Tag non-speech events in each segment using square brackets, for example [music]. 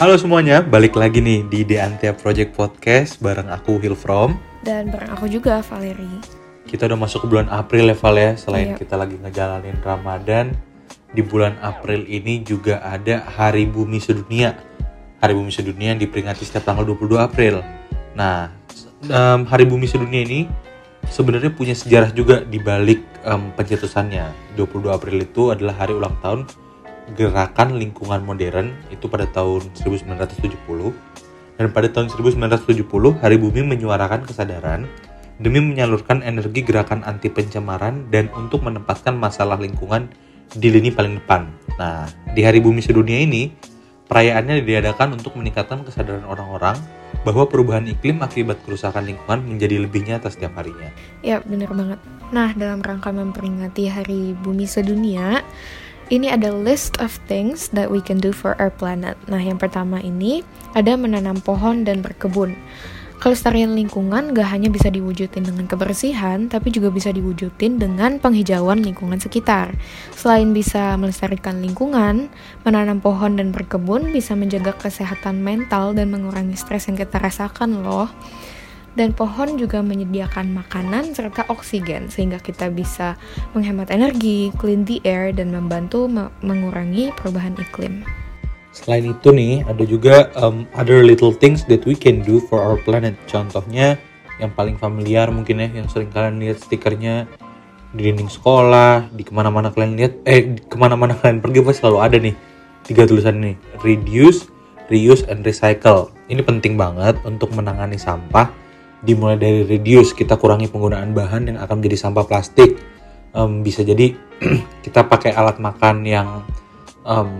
Halo semuanya, balik lagi nih di The Antia Project Podcast bareng aku Hilfrom. Dan bareng aku juga Valeri. Kita udah masuk ke bulan April ya Val ya, selain Iya. kita lagi ngejalanin Ramadan, di bulan April ini juga ada Hari Bumi Sedunia. Hari Bumi Sedunia yang diperingati setiap tanggal 22 April. Nah, em, Hari Bumi Sedunia ini sebenarnya punya sejarah juga di balik em, pencetusannya. 22 April itu adalah hari ulang tahun gerakan lingkungan modern itu pada tahun 1970 dan pada tahun 1970 Hari Bumi menyuarakan kesadaran demi menyalurkan energi gerakan anti pencemaran dan untuk menempatkan masalah lingkungan di lini paling depan. Nah, di Hari Bumi Sedunia ini perayaannya diadakan untuk meningkatkan kesadaran orang-orang bahwa perubahan iklim akibat kerusakan lingkungan menjadi lebih nyata setiap harinya. Ya, bener banget. Nah, dalam rangka memperingati Hari Bumi Sedunia, ini ada list of things that we can do for our planet. Nah, yang pertama ini ada menanam pohon dan berkebun. Kelestarian lingkungan gak hanya bisa diwujudin dengan kebersihan, tapi juga bisa diwujudin dengan penghijauan lingkungan sekitar. Selain bisa melestarikan lingkungan, menanam pohon dan berkebun bisa menjaga kesehatan mental dan mengurangi stres yang kita rasakan loh. Dan pohon juga menyediakan makanan serta oksigen sehingga kita bisa menghemat energi, clean the air, dan membantu me- mengurangi perubahan iklim. Selain itu nih, ada juga um, other little things that we can do for our planet. Contohnya yang paling familiar mungkin ya, yang sering kalian lihat stikernya di dinding sekolah, di ke mana-mana kalian lihat, eh ke mana-mana kalian pergi pasti selalu ada nih tiga tulisan ini, reduce, reuse, and recycle. Ini penting banget untuk menangani sampah. Dimulai dari reduce, kita kurangi penggunaan bahan yang akan menjadi sampah plastik. Em, bisa jadi [clears throat] kita pakai alat makan yang em,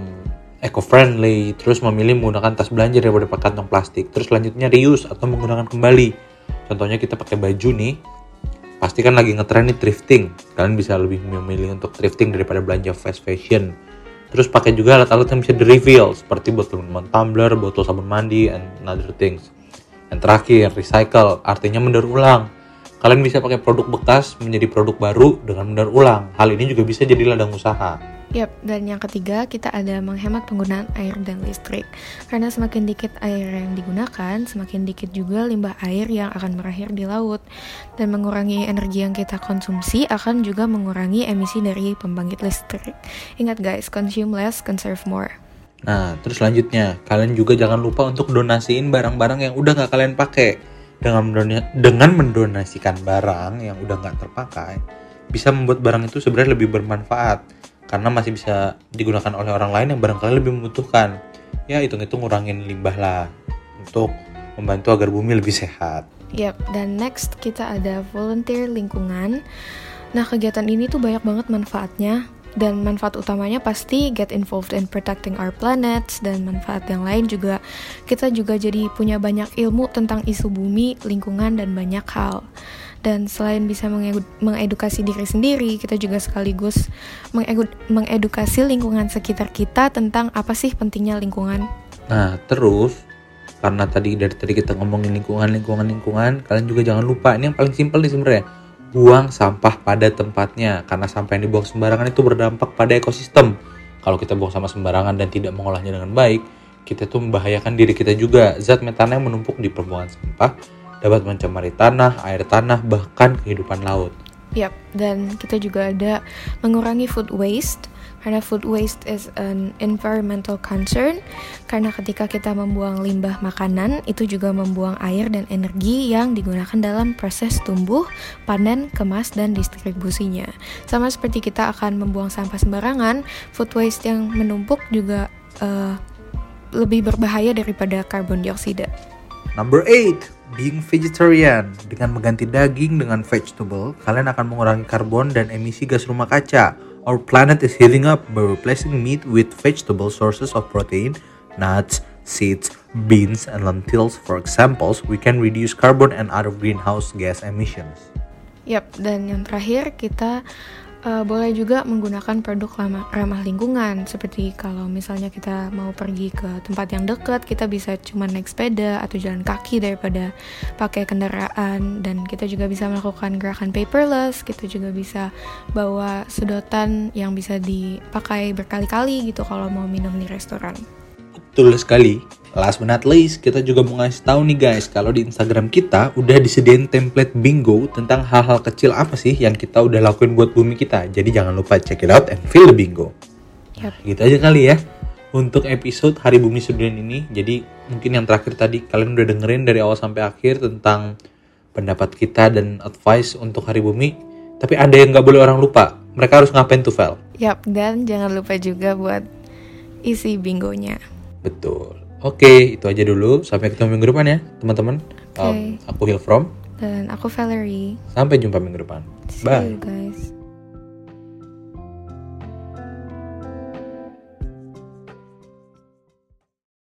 eco-friendly, terus memilih menggunakan tas belanja daripada pakai kantong plastik. Terus selanjutnya reuse atau menggunakan kembali. Contohnya kita pakai baju nih, pasti kan lagi ngetren nih thrifting. Kalian bisa lebih memilih untuk thrifting daripada belanja fast fashion. Terus pakai juga alat-alat yang bisa di-refill seperti botol minuman tumbler, botol sabun mandi, and other things. Yang terakhir, recycle, artinya mendaur ulang. Kalian bisa pakai produk bekas menjadi produk baru dengan mendaur ulang. Hal ini juga bisa jadi ladang usaha. Yap, dan yang ketiga kita ada menghemat penggunaan air dan listrik. Karena semakin dikit air yang digunakan, semakin dikit juga limbah air yang akan berakhir di laut. Dan mengurangi energi yang kita konsumsi akan juga mengurangi emisi dari pembangkit listrik. Ingat guys, consume less, conserve more. Nah, terus selanjutnya, kalian juga jangan lupa untuk donasiin barang-barang yang udah nggak kalian pakai. Dengan, dengan mendonasikan barang yang udah nggak terpakai, bisa membuat barang itu sebenarnya lebih bermanfaat. Karena masih bisa digunakan oleh orang lain yang barangkali lebih membutuhkan. Ya, hitung-hitung ngurangin limbah lah. Untuk membantu agar bumi lebih sehat. Yap, dan next kita ada volunteer lingkungan. Nah, kegiatan ini tuh banyak banget manfaatnya. Dan manfaat utamanya pasti get involved in protecting our planets dan manfaat yang lain juga kita juga jadi punya banyak ilmu tentang isu bumi, lingkungan dan banyak hal. Dan selain bisa mengedu- mengedukasi diri sendiri, kita juga sekaligus mengedu- mengedukasi lingkungan sekitar kita tentang apa sih pentingnya lingkungan. Nah, terus karena tadi dari tadi kita ngomongin lingkungan, lingkungan, lingkungan, kalian juga jangan lupa ini yang paling simpel nih sebenarnya. Buang sampah pada tempatnya karena sampah yang dibuang sembarangan itu berdampak pada ekosistem. Kalau kita buang sampah sembarangan dan tidak mengolahnya dengan baik, kita tuh membahayakan diri kita juga. Zat metana yang menumpuk di permukaan sampah dapat mencemari tanah, air tanah, bahkan kehidupan laut. Yap, dan kita juga ada mengurangi food waste karena food waste is an environmental concern karena ketika kita membuang limbah makanan itu juga membuang air dan energi yang digunakan dalam proses tumbuh, panen, kemas dan distribusinya. Sama seperti kita akan membuang sampah sembarangan, food waste yang menumpuk juga eh, lebih berbahaya daripada karbon dioksida. Number 8, being vegetarian. Dengan mengganti daging dengan vegetable, kalian akan mengurangi karbon dan emisi gas rumah kaca. Our planet is heating up by replacing meat with vegetable sources of protein, nuts, seeds, beans, and lentils. For examples, we can reduce carbon and other greenhouse gas emissions. Yap, dan yang terakhir kita eh, boleh juga menggunakan produk ramah, ramah lingkungan. Seperti kalau misalnya kita mau pergi ke tempat yang dekat kita bisa cuma naik sepeda atau jalan kaki daripada pakai kendaraan. Dan kita juga bisa melakukan gerakan paperless. Kita juga bisa bawa sedotan yang bisa dipakai berkali-kali gitu kalau mau minum di restoran. Betul sekali. Last but not least, kita juga mau ngasih tahu nih guys, kalau di Instagram kita udah disediain template bingo tentang hal-hal kecil apa sih yang kita udah lakuin buat bumi kita. Jadi jangan lupa check it out and feel the bingo. Yap. Gitu aja kali ya untuk episode Hari Bumi Sedunia ini. Jadi mungkin yang terakhir tadi kalian udah dengerin dari awal sampai akhir tentang pendapat kita dan advice untuk Hari Bumi. Tapi ada yang nggak boleh orang lupa. Mereka harus ngapain tuh, Vel? Yap, dan jangan lupa juga buat isi bingonya. Betul. Oke, itu aja dulu. Sampai ketemu minggu depan ya, teman-teman. Oke. Um, aku Hill From. Dan aku Valerie. Sampai jumpa minggu depan. See Bye. you guys.